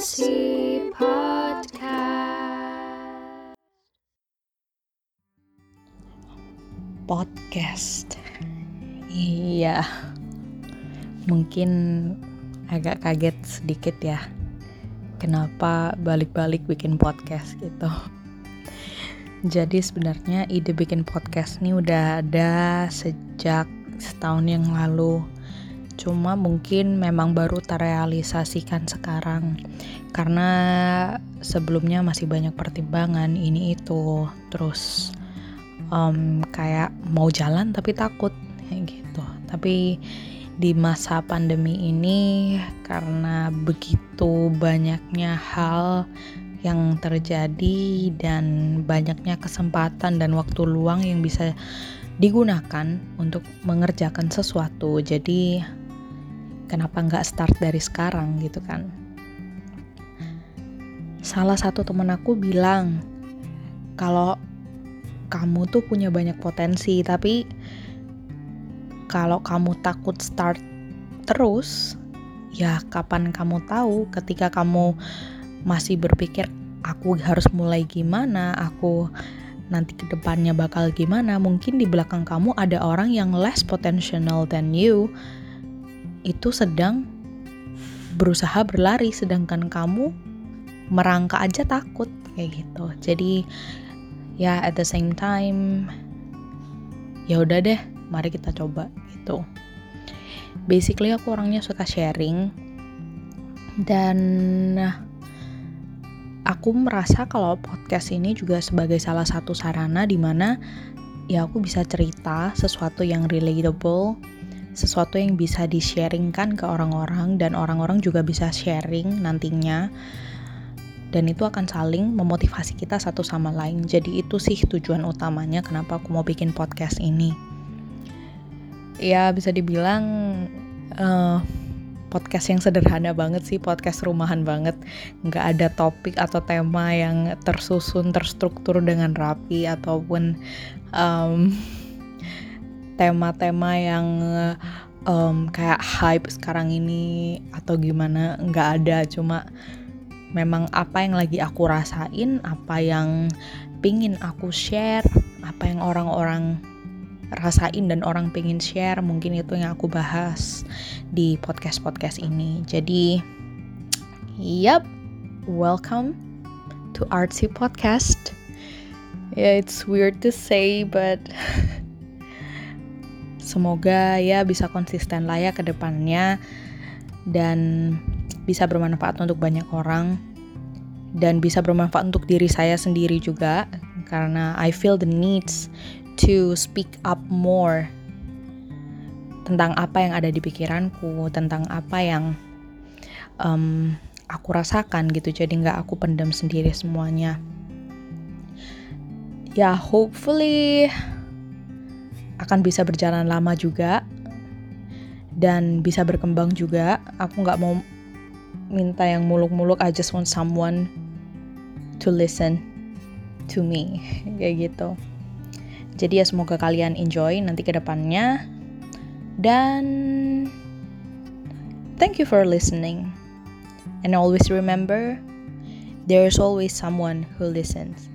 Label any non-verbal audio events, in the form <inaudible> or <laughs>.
Podcast. podcast. Iya, mungkin agak kaget sedikit ya. Kenapa balik-balik bikin podcast gitu? Jadi sebenarnya ide bikin podcast ini udah ada sejak setahun yang lalu. Cuma mungkin memang baru terrealisasikan sekarang karena sebelumnya masih banyak pertimbangan ini itu. Terus um, kayak mau jalan tapi takut gitu. Tapi di masa pandemi ini karena begitu banyaknya hal yang terjadi dan banyaknya kesempatan dan waktu luang yang bisa digunakan untuk mengerjakan sesuatu. Jadi kenapa nggak start dari sekarang gitu kan? Salah satu temen aku bilang kalau kamu tuh punya banyak potensi, tapi kalau kamu takut start terus, ya kapan kamu tahu ketika kamu masih berpikir aku harus mulai gimana, aku nanti ke depannya bakal gimana, mungkin di belakang kamu ada orang yang less potential than you, itu sedang berusaha berlari sedangkan kamu merangkak aja takut kayak gitu. Jadi ya at the same time ya udah deh mari kita coba gitu. Basically aku orangnya suka sharing dan aku merasa kalau podcast ini juga sebagai salah satu sarana di mana ya aku bisa cerita sesuatu yang relatable sesuatu yang bisa di-sharingkan ke orang-orang dan orang-orang juga bisa sharing nantinya dan itu akan saling memotivasi kita satu sama lain. Jadi itu sih tujuan utamanya kenapa aku mau bikin podcast ini. Ya bisa dibilang uh, podcast yang sederhana banget sih, podcast rumahan banget. Nggak ada topik atau tema yang tersusun, terstruktur dengan rapi ataupun um, tema-tema yang um, kayak hype sekarang ini atau gimana nggak ada. Cuma memang apa yang lagi aku rasain apa yang pingin aku share apa yang orang-orang rasain dan orang pingin share mungkin itu yang aku bahas di podcast-podcast ini. Jadi yep welcome to Artsy Podcast. Yeah it's weird to say but <laughs> semoga ya bisa konsisten lah ya ke depannya dan bisa bermanfaat untuk banyak orang dan bisa bermanfaat untuk diri saya sendiri juga karena I feel the needs to speak up more tentang apa yang ada di pikiranku tentang apa yang um, aku rasakan gitu. Jadi nggak aku pendam sendiri semuanya. Ya hopefully akan bisa berjalan lama juga dan bisa berkembang juga. Aku nggak mau minta yang muluk-muluk. I just want someone to listen to me kayak gitu. Jadi ya semoga kalian enjoy nanti ke depannya dan thank you for listening. And always remember, there's always someone who listens.